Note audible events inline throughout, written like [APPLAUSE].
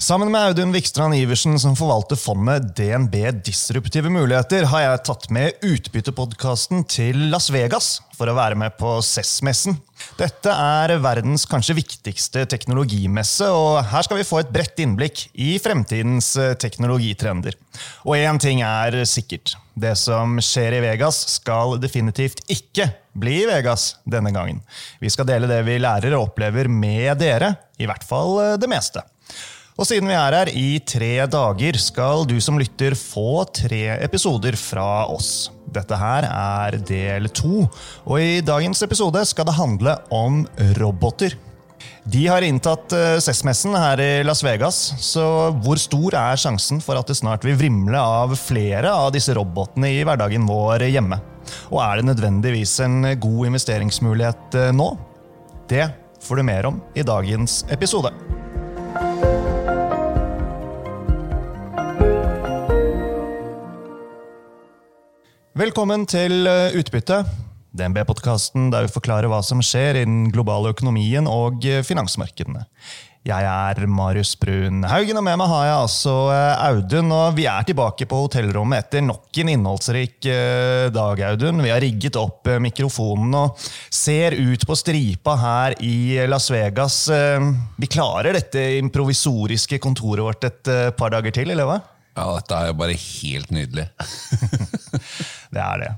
Sammen med Audun Vikstrand Iversen, som forvalter fondet DNB Disruptive muligheter, har jeg tatt med utbyttepodkasten til Las Vegas for å være med på CES-messen. Dette er verdens kanskje viktigste teknologimesse, og her skal vi få et bredt innblikk i fremtidens eh, teknologitrender. Og én ting er sikkert. Det som skjer i Vegas, skal definitivt ikke bli i Vegas denne gangen. Vi skal dele det vi lærer og opplever med dere, i hvert fall eh, det meste. Og siden vi er her i tre dager, skal du som lytter få tre episoder fra oss. Dette her er del to, og i dagens episode skal det handle om roboter. De har inntatt CES-messen her i Las Vegas, så hvor stor er sjansen for at det snart vil vrimle av flere av disse robotene i hverdagen vår hjemme? Og er det nødvendigvis en god investeringsmulighet nå? Det får du mer om i dagens episode. Velkommen til eh, Utbytte, DNB-podkasten der vi forklarer hva som skjer i den globale økonomien og eh, finansmarkedene. Jeg er Marius Brun Haugen, og med meg har jeg altså eh, Audun. og Vi er tilbake på hotellrommet etter nok en innholdsrik dag, Audun. Vi har rigget opp mikrofonen og ser ut på stripa her i Las Vegas. Vi klarer dette improvisoriske kontoret vårt et par dager til, eller hva? Ja, dette er jo bare helt nydelig. [LAUGHS] Det er det.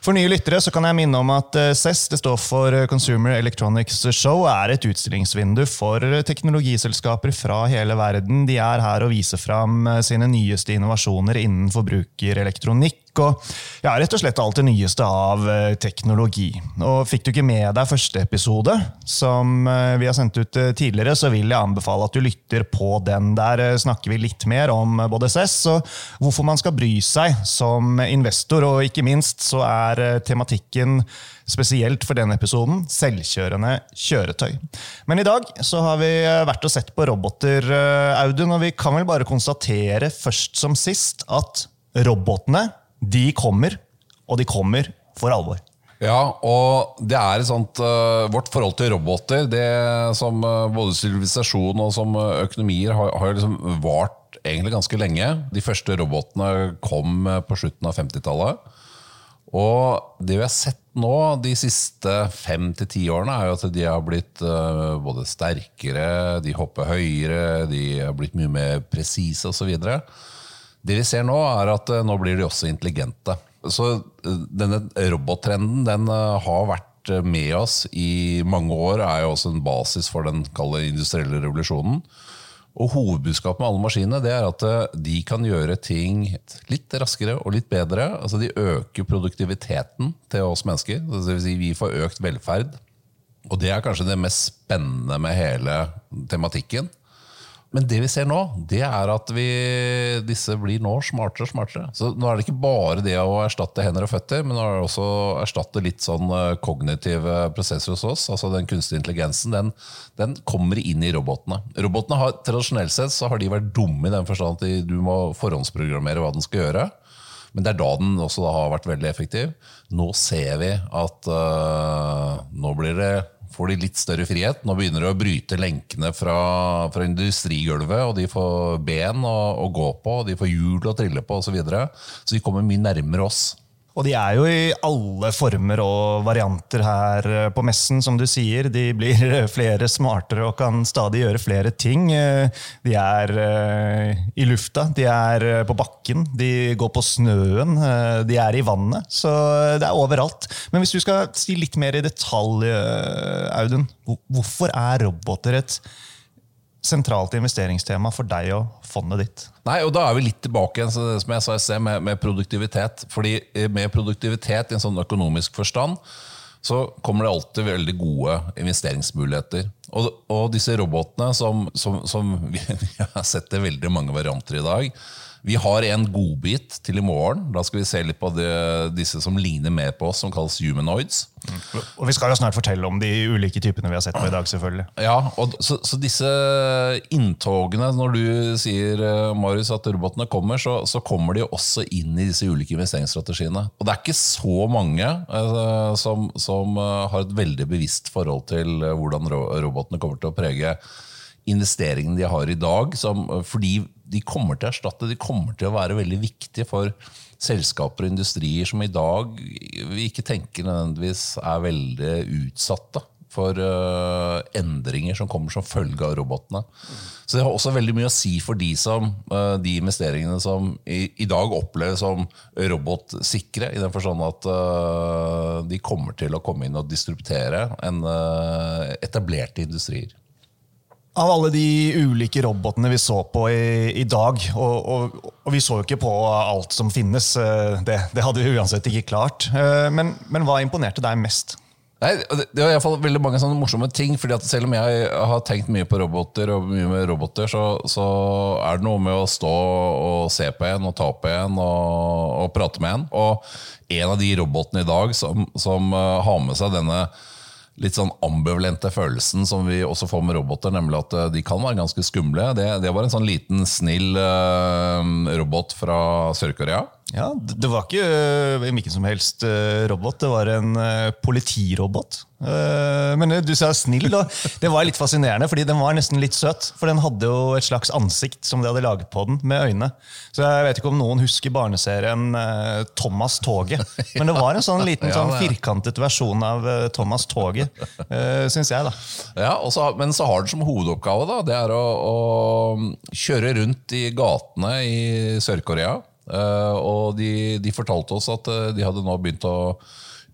For nye lyttere så kan jeg minne om at CES, det står for Consumer Electronics Show, er et utstillingsvindu for teknologiselskaper fra hele verden. De er her og viser fram sine nyeste innovasjoner innen forbrukerelektronikk og ja, rett og slett alt det nyeste av eh, teknologi. Og Fikk du ikke med deg første episode, som eh, vi har sendt ut eh, tidligere, så vil jeg anbefale at du lytter på den. Der snakker vi litt mer om både SES og hvorfor man skal bry seg som investor. Og ikke minst så er tematikken spesielt for denne episoden selvkjørende kjøretøy. Men i dag så har vi vært og sett på roboter, Audun, og vi kan vel bare konstatere først som sist at robotene de kommer, og de kommer for alvor. Ja, og det er et sånt uh, Vårt forhold til roboter, det som uh, både sivilisasjon og som uh, økonomier, har, har liksom vart egentlig ganske lenge. De første robotene kom på slutten av 50-tallet. Og det vi har sett nå de siste fem til ti årene, er jo at de har blitt både sterkere, de hopper høyere, de har blitt mye mer presise osv. Det vi ser nå, er at eh, nå blir de også intelligente. Så eh, denne robottrenden den eh, har vært med oss i mange år, er jo også en basis for den kalde industrielle revolusjonen. Og Hovedbudskapet med alle maskinene det er at de kan gjøre ting litt raskere og litt bedre. Altså De øker produktiviteten til oss mennesker. Det vil si Vi får økt velferd. Og det er kanskje det mest spennende med hele tematikken. Men det vi ser nå, det er at vi, disse blir nå smartere og smartere. Så nå er det ikke bare det å erstatte hender og føtter, men nå er det også å erstatte litt sånn eh, kognitive prosesser hos oss. altså Den kunstige intelligensen den, den kommer inn i robotene. Robotene har, Tradisjonelt sett så har de vært dumme i den forstand at du må forhåndsprogrammere hva den skal gjøre. Men det er da den også da har vært veldig effektiv. Nå ser vi at uh, nå blir det får de litt større frihet. Nå begynner de å bryte lenkene fra, fra industrigulvet, og de får ben å, å, gå på, og de får hjul å trille på osv. Så, så de kommer mye nærmere oss. Og de er jo i alle former og varianter her eh, på messen, som du sier. De blir flere smartere og kan stadig gjøre flere ting. Eh, de er eh, i lufta, de er på bakken, de går på snøen, de er i vannet. Så det er overalt. Men hvis du skal si litt mer i detalj, Audun. Hvorfor er roboter et sentralt investeringstema for deg og fondet ditt? Nei, og Da er vi litt tilbake igjen som jeg sa i sted, med, med, produktivitet. Fordi eh, Med produktivitet i en sånn økonomisk forstand så kommer det alltid veldig gode investeringsmuligheter. Og, og disse robotene, som, som, som vi, [LAUGHS] vi har sett det veldig mange varianter i dag, vi har en godbit til i morgen. Da skal vi se litt på det, disse som ligner mer på oss, som kalles humanoids. Mm. Og Vi skal jo snart fortelle om de ulike typene vi har sett på i dag. selvfølgelig. Ja, og så, så disse inntogene, når du sier eh, Marius, at robotene kommer, så, så, kommer de også inn i disse ulike investeringsstrategiene. Og det er ikke så mange eh, som, som uh, har et veldig bevisst forhold til uh, hvordan robotene kommer til å prege investeringene de har i dag. Som, fordi de kommer til å erstatte, de kommer til å være veldig viktige for selskaper og industrier som i dag vi ikke tenker nødvendigvis er veldig utsatte for uh, endringer som kommer som følge av robotene. Så det har også veldig mye å si for de, som, uh, de investeringene som i, i, dag oppleves som robotsikre, i den forstand at uh, de kommer til å komme inn og distributere en etablerte industrier. Av alle de ulike robotene vi så på i, i dag, og, og, og, vi så jo ikke på alt som finnes, det, det hadde vi uansett ikke klart, men, men hva imponerte deg mest? Nei, Det var i fall veldig mange sånne morsomme ting. fordi at Selv om jeg har tenkt mye på roboter, og mye med roboter, så, så er det noe med å stå og se på en og ta på en og, og prate med en. Og en av de robotene i dag som, som uh, har med seg denne litt sånn ambivalente følelsen som vi også får med roboter, nemlig at uh, de kan være ganske skumle. Det, det var en sånn liten, snill uh, robot fra Sør-Korea. Ja, Det var ikke uh, som helst uh, robot, det var en politirobot. Men du sa snill, da. Det var litt fascinerende, fordi den var nesten litt søt. For den hadde jo et slags ansikt som de hadde laget på den, med øyne. Så jeg vet ikke om noen husker barneserien Thomas Toget. Men det var en sånn liten [LAUGHS] sånn firkantet versjon av Thomas Toget, syns jeg, da. Ja, også, Men så har den som hovedoppgave da, det er å, å kjøre rundt i gatene i Sør-Korea og de, de, fortalte oss at de hadde nå begynt å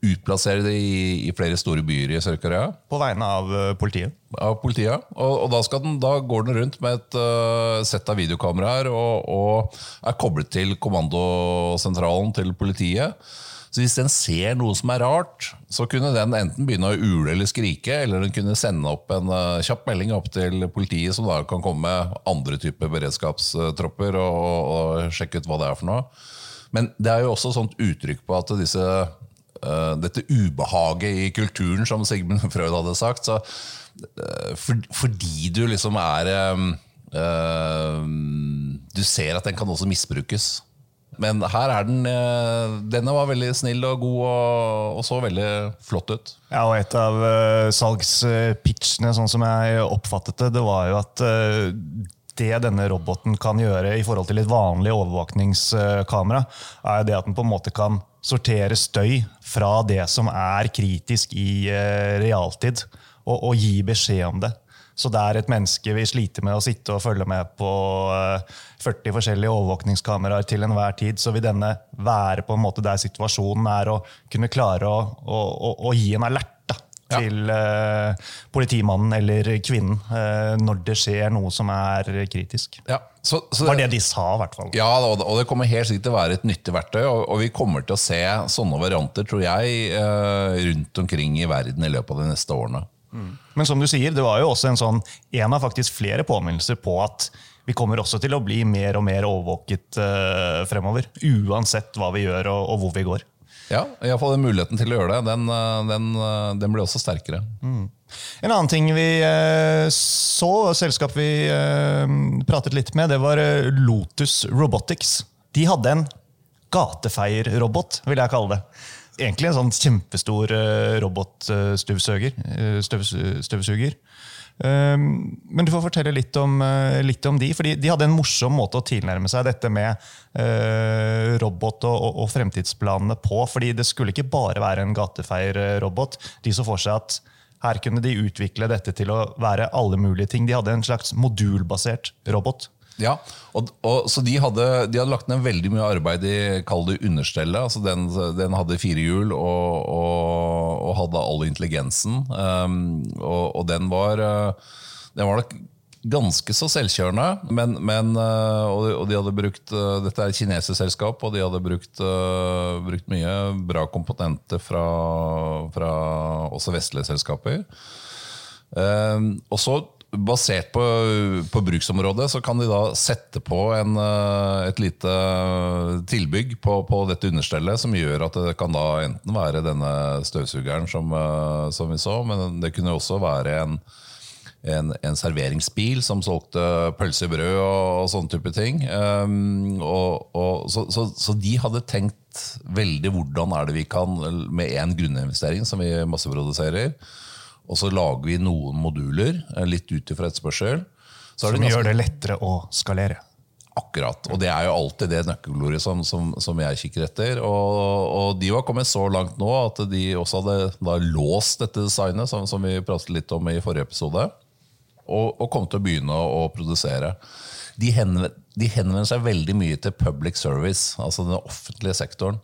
utplassere det i, i flere store byer i Sør-Korea. På vegne av uh, politiet? Av politiet. Og, og da, den, da, går den rundt med et sett av videokameraer og, og er koblet til kommandosentralen til politiet. Så hvis den ser noe som er rart, så kunne den enten begynne å ule eller skrike, eller den kunne sende opp en uh, kjapp melding opp til politiet, som da kan komme med andre typer beredskapstropper og, og, sjekke ut hva det er for noe. Men det er jo også sånt uttrykk på at disse, uh, dette ubehaget i kulturen, som Sigmund [LAUGHS] Freud hadde sagt så, uh, for, Fordi du liksom er um, Du ser at den kan også misbrukes. Men her er den eh, Denne var veldig snill og god og, og så veldig flott ut. Ja, og Et av salgspitchene, sånn som jeg oppfattet det, det var jo at det denne roboten kan gjøre i forhold til et vanlig overvåkningskamera, er det at den på en måte kan sortere støy fra det som er kritisk i uh, realtid, og, og gi beskjed om det. Så der et menneske vil slite med å sitte og følge med på 40 eh, forskjellige overvåkningskameraer til enhver tid, så vil denne være på en måte der situasjonen er, og kunne klare å, å, å, å gi en alert til ja. uh, politimannen eller kvinnen uh, når det skjer noe som er kritisk. Ja. Så, så, var det de sa, i hvert fall. Ja, og det kommer helt sikkert til å være et nyttig verktøy. Og, og vi kommer til å se sånne varianter, tror jeg, uh, rundt omkring i verden i løpet av de neste årene. Men som du sier, det var jo også en sånn, en av faktisk flere påminnelser på at vi kommer også til å bli mer og mer overvåket fremover. Uansett hva vi gjør og, og hvor vi går. Ja, iallfall muligheten til å gjøre det. Den, eh, den, eh, den blir også sterkere. Mm. En annen ting vi så, så, selskap vi pratet litt med, det var Lotus Robotics. De hadde en gatefeierrobot, vil jeg kalle det egentlig en sånn kjempestor robotstøvsuger. Støvsuger. Um, men du får fortelle litt om, uh, litt om de. fordi De hadde en morsom måte å tilnærme seg dette med uh, robot og, og, og, fremtidsplanene på. fordi Det skulle ikke bare være en gatefeierrobot. De så for seg at her kunne de utvikle dette til å være alle mulige ting. De hadde en slags modulbasert robot. Ja, og, og, så de hadde, de hadde, lagt ned veldig mye arbeid i kall det understellet. Altså den, den, hadde fire hjul og, og, og hadde all intelligensen. Um, og, den var, uh, den var nok ganske så selvkjørende. Men, men uh, og, de hadde brukt uh, Dette er et kinesisk selskap, og de hadde brukt, brukt mye bra komponenter fra, fra også vestlige selskaper. Um, og så basert på, på, bruksområdet så kan de da sette på en, eh, et lite tilbygg på, på, dette understellet som gjør at det kan da enten være denne støvsugeren som, eh, som vi så, men det kunne også være en, en, en serveringsbil som solgte pølsebrød og, og sånne type ting. Um, og, og, så, så, så, de hadde tenkt veldig hvordan er det vi kan, med én grunninvestering som vi masseproduserer, og så lager vi noen moduler, eh, litt ut ifra etterspørsel. Er Som det ganske- gjør det lettere å skalere. Akkurat. Og det er jo alltid det nøkkelordet som, som, som jeg kikker etter. Og, og de var kommet så langt nå at de også hadde da låst dette designet, som, som vi pratet litt om i forrige episode, og, og kom til å begynne å, å produsere. De, henvender, de henvender seg veldig mye til public service, altså den offentlige sektoren.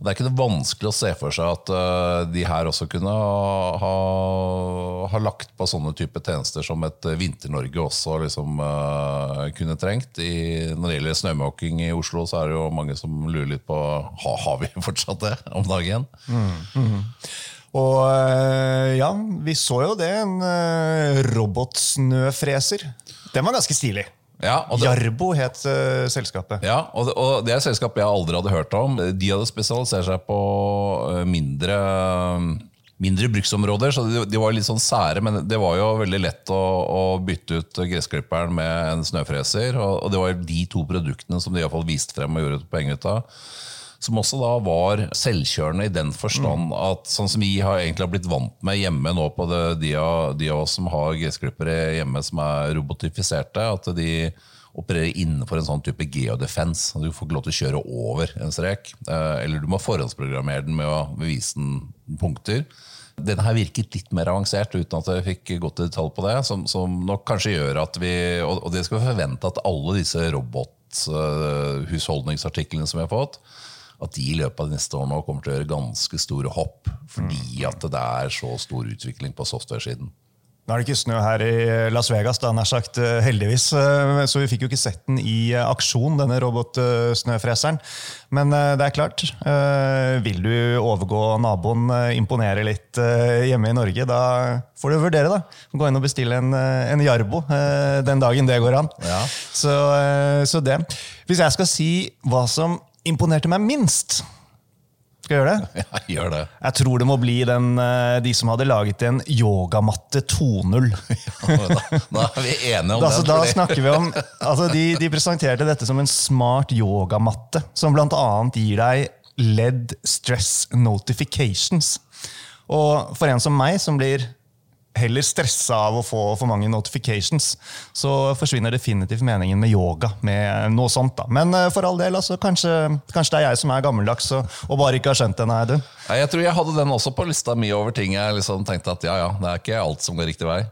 Det er ikke noe vanskelig å se for seg at uh, de her også kunne ha, ha, lagt på sånne type tjenester som et eh, Vinter-Norge også liksom, uh, kunne trengt. I, når det gjelder snømåking i Oslo, så er det jo mange som lurer litt på ha, har vi [LAUGHS] fortsatt det om dagen. Og uh, ja, vi så jo det. En robotsnøfreser. Den var ganske stilig. Ja, det, Jarbo het uh, selskapet. Ja, og det, og det er et selskap jeg aldri hadde hørt om. De hadde spesialisert seg på eh, mindre, mindre bruksområder, så de, de var litt sånn sære. Men det var jo veldig lett å, å bytte ut gressklipperen med en snøfreser. Og, og det var de to produktene som de i fall viste frem og gjorde et poeng ut av. Som også da var selvkjørende i den forstand at sånn som vi har egentlig blitt vant med hjemme nå på det, de, av, de av oss som har gressklippere hjemme som er robotifiserte, at de opererer innenfor en sånn type geodefense. Du får ikke lov til å kjøre over en strek. eh, Eller du må forhåndsprogrammere den med å vise den punkter. Denne her virket litt mer avansert, uten at jeg fikk gått i detalj på det. Som, som nok kanskje gjør at vi Og og det skal vi forvente at alle disse robothusholdningsartiklene som vi har fått, at de i løpet av de neste årene kommer til å gjøre ganske store hopp. Fordi at det er så stor utvikling på software-siden. Nå er det ikke snø her i Las Vegas, da, nær sagt, øh, heldigvis. øh, Så vi fikk jo ikke sett den i aksjon, denne robotsnøfreseren. Men det er klart, vil du overgå naboen, imponere litt hjemme i Norge, da får du vurdere, da. Gå inn og bestille en, en Jarbo den dagen det går an. Ja. Så, så det. Hvis jeg skal si hva som imponerte meg minst, skal jeg gjøre det? [LAUGHS] Ja, gjør det. Jeg tror det må bli den, eh, de som hadde laget en yogamatte 2.0. [LAUGHS] Da, da er vi enige om Altså, den. da snakker vi om, [LAUGHS] altså, de, de presenterte dette som en smart yogamatte, som bl.a. gir deg LED stress notifications. Og for en som meg, som blir heller stressa av å få for mange notifications, så forsvinner definitivt meningen med yoga med noe sånt. da. Men eh, for all del, altså, kanskje, kanskje det er jeg som er gammeldags og, og bare ikke har skjønt det. Nei, du. Nei, jeg tror jeg hadde den også på lista mi over ting jeg liksom tenkte at ja, ja, det er ikke alt som går riktig vei.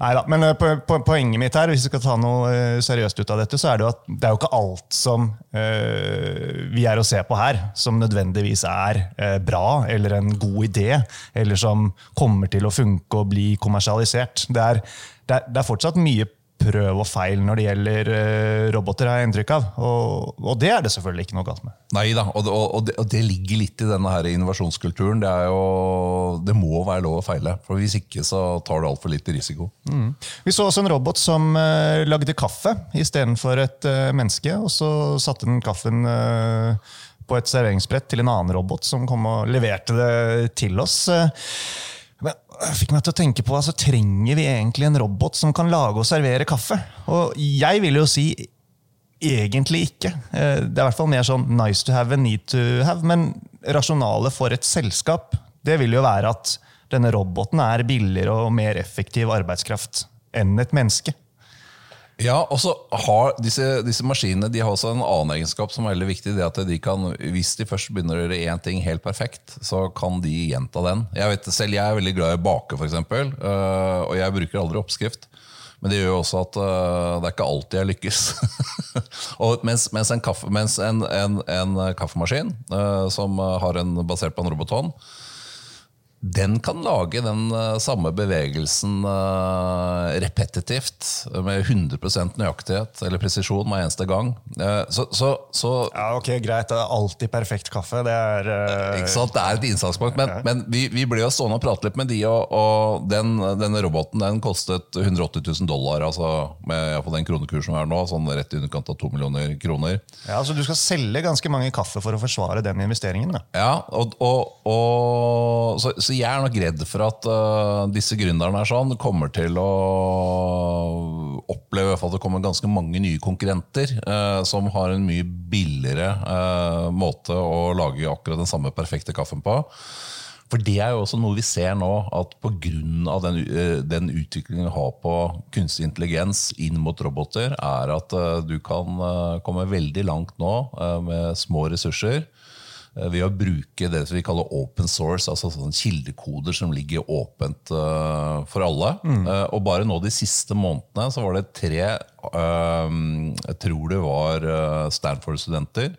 Neida, men på, po po poenget mitt her, hvis vi skal ta noe eh, seriøst ut av dette, så er det jo at det er jo ikke alt som øh, vi er å se på her, som nødvendigvis er øh, bra eller en god idé, eller som kommer til å funke og bli kommersialisert. Det er, det er, det er fortsatt mye prøv og feil når det gjelder eh, roboter, har jeg inntrykk av. Og, og det er det selvfølgelig ikke noe galt med. Nei da, og, og, og, det, ligger litt i denne her innovasjonskulturen. Det, er jo, det må være lov å feile, for hvis ikke så tar du altfor litt risiko. Vi så også en robot som uh, lagde kaffe istedenfor et uh, menneske. Og så satte den kaffen uh, på et serveringsbrett til en annen robot som kom og leverte det til oss. Det fikk meg til å tenke på, altså, Trenger vi egentlig en robot som kan lage og servere kaffe? Og jeg vil jo si egentlig ikke. Eh, Det er i hvert fall mer sånn nice to have and need to have. Men rasjonalet for et selskap det vil jo være at denne roboten er billigere og mer effektiv arbeidskraft enn et menneske. Ja, og så har disse, disse maskinene de har også en annen egenskap som er veldig viktig. det at de kan, Hvis de først begynner å gjøre én ting helt perfekt, så kan de gjenta den. Jeg vet selv, jeg er veldig glad i å bake, f.eks., uh, og jeg bruker aldri oppskrift. Men det gjør jo også at uh, det er ikke alltid jeg lykkes. [LAUGHS] mens, mens, en, kaffe, mens en, en, en kaffemaskin uh, som har en basert på en robothånd, den kan lage den øh, samme bevegelsen øh, repetitivt med 100% nøyaktighet eller presisjon hver eneste gang. Eh, så, så, så Ja, ok, Greit, det er alltid perfekt kaffe. Det er uh... ikke sant? Det er et innsalgspunkt, men, men vi, vi ble jo stående og prate litt med de, og, og den, denne roboten den kostet 180 000 dollar, altså med i hvert fall den kronekursen vi har nå, sånn rett i underkant av to millioner kroner. Ja, Så du skal selge ganske mange kaffe for å forsvare den investeringen? da. Ja, og, og, og så, så jeg er nok redd for at uh, disse gründerne her sånn kommer til å oppleve at det kommer ganske mange nye konkurrenter uh, som har en mye billigere uh, måte å lage akkurat den samme perfekte kaffen på. For det er jo også noe vi ser nå, at pga. Den, den utviklingen vi har på kunstig intelligens inn mot roboter, er at du kan komme veldig langt nå med små ressurser ved å bruke det vi kaller open source, altså sånne kildekoder som ligger åpent for alle. Mm. Og bare nå de siste månedene så var det tre Jeg tror det var Stanford-studenter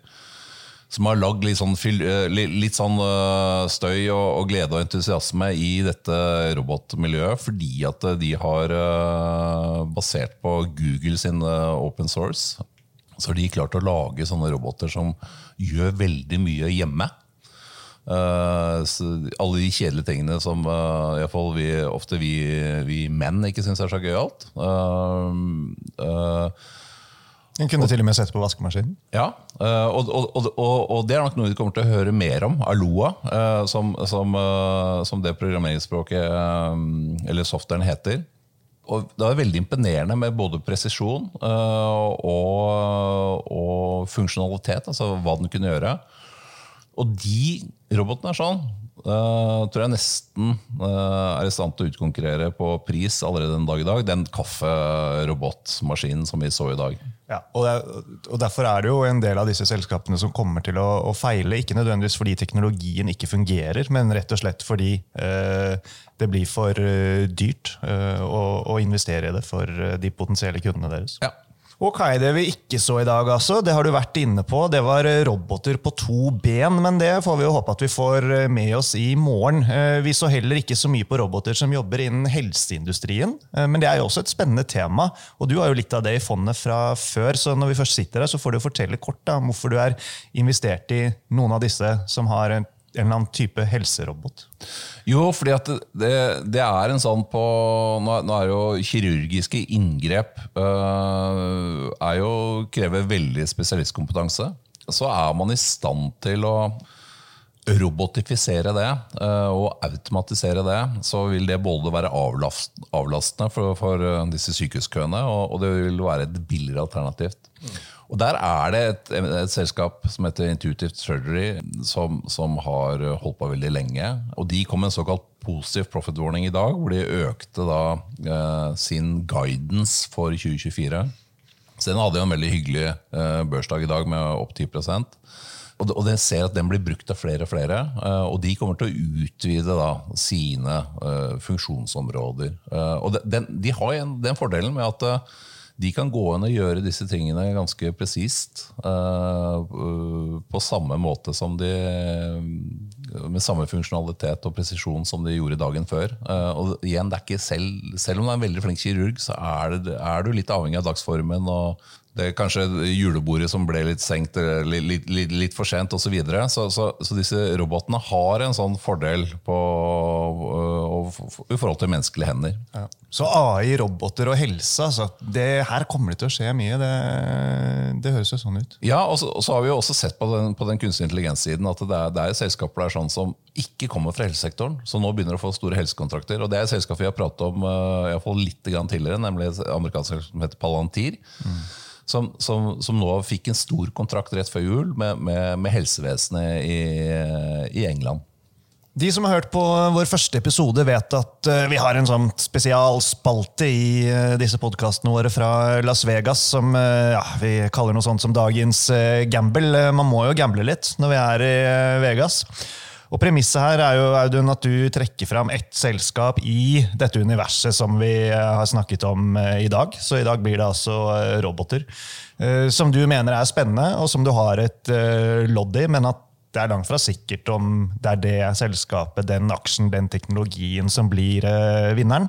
som har lagd litt sånn, eh, litt sånn eh, støy og, glede og entusiasme i dette robotmiljøet, fordi at de har, eh, basert på Google sin open source, så har de klart å lage sånne roboter som gjør veldig mye hjemme. Uh, alle de kjedelige tingene som uh, iallfall vi, ofte vi, vi menn ikke syns er så gøyalt. Uh, uh, en kunne og, til og med sette på vaskemaskinen? Ja, eh, og, og, og, det er nok noe vi kommer til å høre mer om. Aloa, som, som, som det programmeringsspråket, eller softwaren, heter. Og det var veldig imponerende med både presisjon og, funksjonalitet, altså hva den kunne gjøre. Og de robotene er sånn. Uh, tror jeg nesten uh, er i stand til å utkonkurrere på pris allerede den dag i dag. Den kafferobotmaskinen som vi så i dag. Ja, og, det, og, Derfor er det jo en del av disse selskapene som kommer til å, å feile. Ikke nødvendigvis fordi teknologien ikke fungerer, men rett og slett fordi uh, det blir for dyrt å, å, investere i det for de potensielle kundene deres. Ja, Ok, Det vi ikke så i dag, altså, det har du vært inne på. Det var eh, roboter på to ben, men det får vi jo håpe at vi får eh, med oss i morgen. Eh, vi så heller ikke så mye på roboter som jobber innen helseindustrien. Men det er jo også et spennende tema, og du har jo litt av det i fondet fra før. Så når vi først sitter her, så får du fortelle kort da, om hvorfor du er investert i noen av disse som har en en eller annen type helserobot? Jo, fordi at det, det er en sånn på Nå, er jo kirurgiske inngrep øh, er jo, krever veldig spesialistkompetanse. Så er man i stand til å robotifisere det øh, og automatisere det, så vil det både være avlast, avlastende for, for, disse sykehuskøene, og, og, det vil være et billigere alternativt. Mm. Og Der er det et, et, selskap som heter Intuitive Surgery, som, som, har holdt på veldig lenge. Og De kom med en såkalt positiv profit warning i dag, hvor de økte da eh, sin guidance for 2024. Så den hadde jo en veldig hyggelig eh, børsdag i dag med opp 10 og, og det ser at den blir brukt av flere og flere. Eh, og de kommer til å utvide da, sine uh, funksjonsområder. Uh, og de, den, de har en, den fordelen med at de kan gå inn og gjøre disse tingene ganske presist. Uh, på samme måte som de Med samme funksjonalitet og presisjon som de gjorde dagen før. Uh, og igjen, det er ikke selv, selv om du er en veldig flink kirurg, så er, det, er du litt avhengig av dagsformen og det er kanskje julebordet som ble litt senkt litt, litt, litt for sent osv. Så, videre. så, så, så disse robotene har en sånn fordel på, i forhold til menneskelige hender. Ja. Så AI, roboter og helse, altså, det, her kommer det til å skje mye. Det, det høres jo sånn ut. Ja, og så, og så, har vi jo også sett på den, på den kunstig intelligens-siden at det er, det er selskaper der sånn som ikke kommer fra helsesektoren, som nå begynner å få store helsekontrakter. og Det er et selskap vi har pratet om uh, i hvert fall litt tidligere, nemlig et amerikansk som heter Palantir. Mm som, som, som, nå fikk en stor kontrakt rett før jul med, med, med helsevesenet i, i, England. De som har hørt på vår første episode, vet at eh, vi har en sånn spesialspalte i eh, disse podkastene våre fra Las Vegas som eh, ja, vi kaller noe sånt som dagens gamble. Man må jo gamble litt når vi er i Vegas. Og Premisset her er jo Audun, at du trekker fram ett selskap i dette universet som vi eh, har snakket om eh, i dag. Så i dag blir det altså eh, roboter. Som du mener er spennende, og som du har et lodd i, men at det er langt fra sikkert om det er det selskapet, den aksjen, den teknologien som blir vinneren.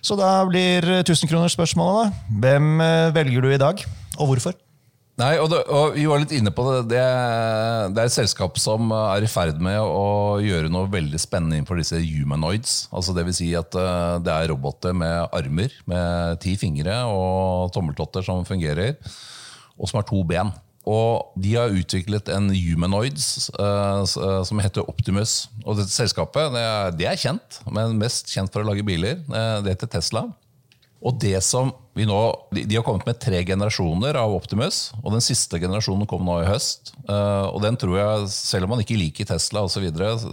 Så da blir 1000-kronersspørsmålet, da. Hvem velger du i dag, og hvorfor? Nei, og, det, og, Vi var litt inne på det. det. det. er et selskap som er i ferd med å gjøre noe veldig spennende innenfor disse humanoids. Altså vil si at eh, det er roboter med armer med ti fingre og tommeltotter som fungerer, og som har to ben. Og De har utviklet en humanoids uh, som heter Optimus. Og dette Selskapet det er, det er, kjent, men mest kjent for å lage biler. Det heter Tesla. Og det som vi nå, De har kommet med tre generasjoner av Optimus, og den siste generasjonen kom nå i høst. Eh, og den tror jeg, Selv om man ikke liker Tesla osv.,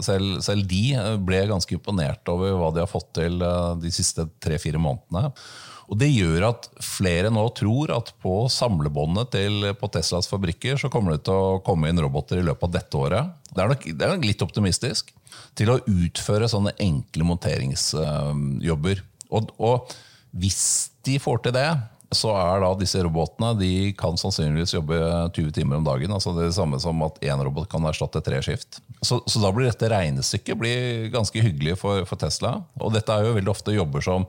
selv, selv de eh, ble ganske imponert over hva de har fått til eh, de siste tre-fire månedene. Og Det gjør at flere nå tror at på samlebåndet til, på Teslas fabrikker så kommer det til å komme inn roboter i løpet av dette året. Det er nok, det er nok litt optimistisk. Til å utføre sånne enkle monteringsjobber. Og, og hvis de får til det, så er da disse robotene de kan sannsynligvis jobbe 20 timer om dagen. altså Det er det samme som at én robot kan erstatte tre skift. Så, så, da blir dette regnestykket blir ganske hyggelig for, for, Tesla. Og dette er jo veldig ofte jobber som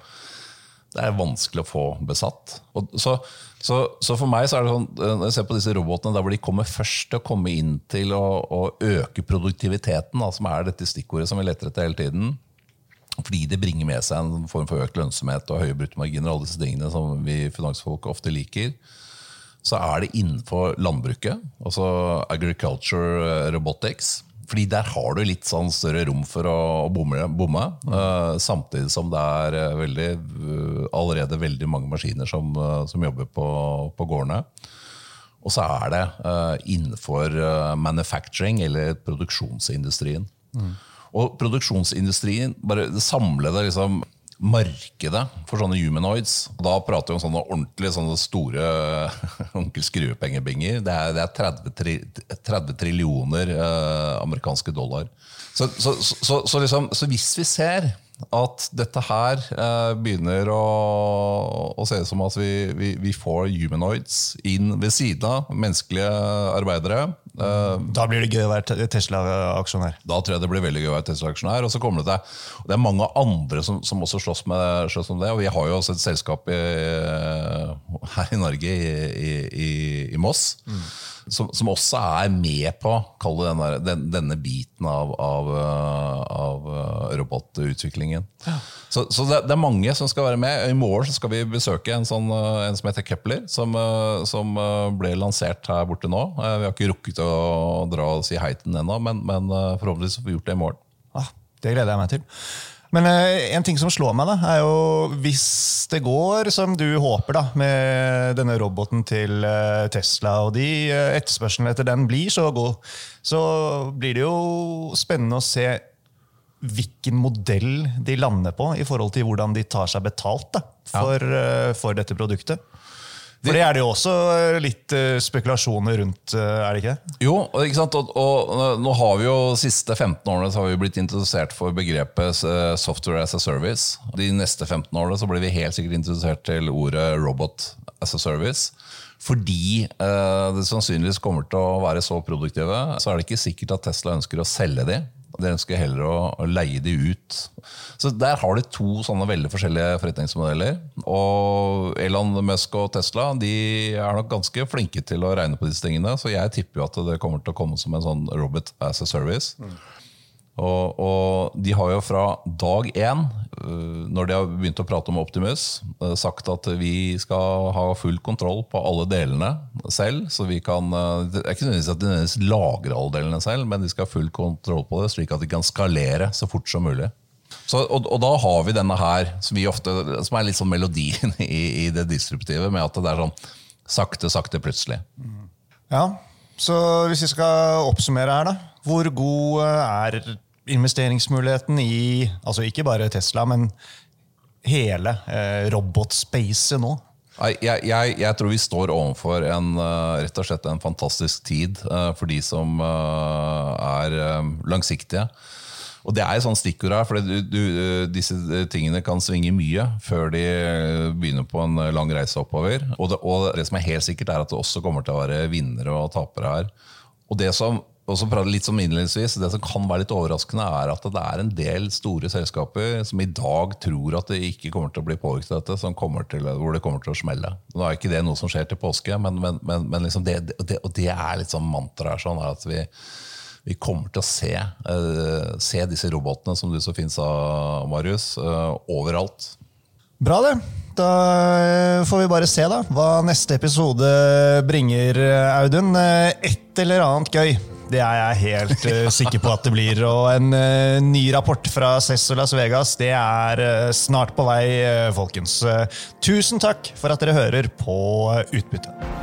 det er vanskelig å få besatt. Så, så, så, for meg så er det sånn, når jeg ser på disse robotene, der hvor de kommer først til å komme inn til å, å øke produktiviteten, da, som er dette stikkordet som vi leter etter hele tiden, fordi det bringer med seg en form for økt lønnsomhet og høye bruttomarginer, alle disse tingene som vi finansfolk ofte liker, så er det innenfor landbruket, altså agriculture robotics. Fordi der har du litt sånn større rom for å bomme. bomme uh, samtidig som det er eh, veldig, allerede veldig mange maskiner som, som jobber på, på, gårdene. Og så er det innenfor manufacturing, eller produksjonsindustrien. Mm. Og produksjonsindustrien, bare det samlede liksom, markedet for sånne humanoids Da prater vi om sånne ordentlig sånne store [LAUGHS] onkel skruepengebinger. Det Det, det, er 30, tri, 30 trillioner eh, amerikanske dollar. Så, så, så, liksom, så, hvis vi ser at dette her eh, begynner å, å, se ut som at vi, vi, vi, får humanoids inn ved siden av menneskelige arbeidere. Eh, da blir det gøy å være Tesla-aksjonær? Da tror jeg det blir veldig gøy å være Tesla-aksjonær. Og så kommer Det til, det er mange andre som, som også slåss med, slåss om det. og Vi har jo også et selskap i, her i Norge, i, i, i Moss. Mm som, som, også er med på denne, den, denne biten av, av, av eh, robotutviklingen. Ja. Så, så det, det, er mange som skal være med. I morgen skal vi besøke en, sånn, eh, en som heter Kepler, som, eh, som, ble lansert her borte nå. Vi har ikke rukket å dra og si hei til den ennå, men, men forhåpentligvis får vi gjort det i morgen. Ah, det gleder jeg meg til. Men eh, en ting som slår meg, da, er jo hvis det går som du håper da, med denne roboten til eh, Tesla, og de eh, etterspørselen etter den blir så god, så blir det jo spennende å se hvilken modell de lander på i forhold til hvordan de tar seg betalt da, for, ja. for dette produktet. For det er det jo også eh, litt uh, spekulasjoner rundt, uh, er det ikke? Jo, ikke sant? Og, og, nå har vi jo siste 15 årene så har vi blitt introdusert for begrepet software as a service. De neste 15 årene så blir vi helt sikkert introdusert til ordet robot as a service. Fordi det sannsynligvis kommer til å være så produktive, så er det ikke sikkert at Tesla ønsker å selge de. De ønsker heller å, leie de ut. Så Der har de to sånne veldig forskjellige forretningsmodeller. Og Elon Musk og Tesla de er nok ganske flinke til å regne på disse tingene. Så jeg tipper jo at det kommer til å komme som en sånn Robot as a service. Mm. Og, og, de har jo fra dag én, øh, når de har begynt å prate om Optimus, øh, sagt at vi skal ha full kontroll på alle delene selv. så vi kan, øh, Det er ikke nødvendigvis at de nødvendigvis lagrer alle delene selv, men de skal ha full kontroll på det, slik at de kan skalere så fort som mulig. Så, og, og, da har vi denne her, som, ofte, som er litt sånn melodien [LAUGHS] i, i, det distributive med at det er sånn sakte, sakte, plutselig. Ja, så hvis vi skal oppsummere her, da. Hvor god er investeringsmuligheten i altså ikke bare Tesla, men hele eh, robotspacet nå? Jeg, jeg, jeg, tror vi står overfor en, uh, rett og slett en fantastisk tid uh, for de som er langsiktige. Og Det er et sånt stikkord her, for du, du, disse tingene kan svinge mye før de begynner på en lang reise oppover. Og det, og det som er helt sikkert, er at det også kommer til å være vinnere og tapere her. Og det som og så litt som innledningsvis, Det som kan være litt overraskende, er at det er en del store selskaper som i dag tror at det ikke kommer til å bli påvirket av dette, til, hvor det kommer til å smelle. Nå er ikke det noe som skjer til påske, men, men, men, men liksom det, det, og det er litt sånn mantra her, sånn at vi, vi kommer til å se, uh, se disse robotene som du så fint sa, Marius, uh, overalt. Bra, det. Da eh, får vi bare se da, hva neste episode bringer, Audun. Et eller annet gøy. Det er jeg helt uh, sikker på at det blir. Og en uh, ny rapport fra Cesso Las Vegas det er uh, snart på vei, folkens. tusen takk for at dere hører på Utbytte.